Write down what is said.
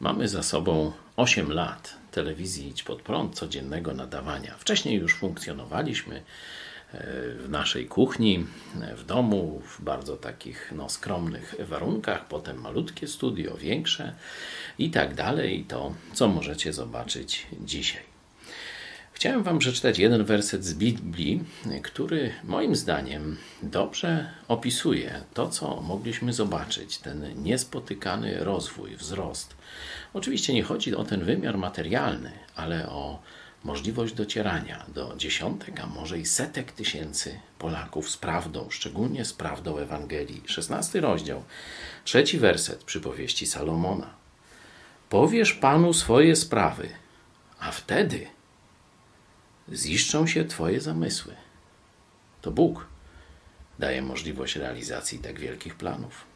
Mamy za sobą 8 lat telewizji Idź Pod Prąd, codziennego nadawania. Wcześniej już funkcjonowaliśmy e, w naszej kuchni, w domu, w bardzo takich no, skromnych warunkach, potem malutkie studio, większe i tak dalej. To, co możecie zobaczyć dzisiaj. Chciałem Wam przeczytać jeden werset z Biblii, który moim zdaniem dobrze opisuje to, co mogliśmy zobaczyć, ten niespotykany rozwój, wzrost. Oczywiście nie chodzi o ten wymiar materialny, ale o możliwość docierania do dziesiątek, a może i setek tysięcy Polaków z prawdą, szczególnie z prawdą Ewangelii. Szesnasty rozdział, trzeci werset przypowieści Salomona. Powiesz Panu swoje sprawy, a wtedy ziszczą się Twoje zamysły. To Bóg daje możliwość realizacji tak wielkich planów.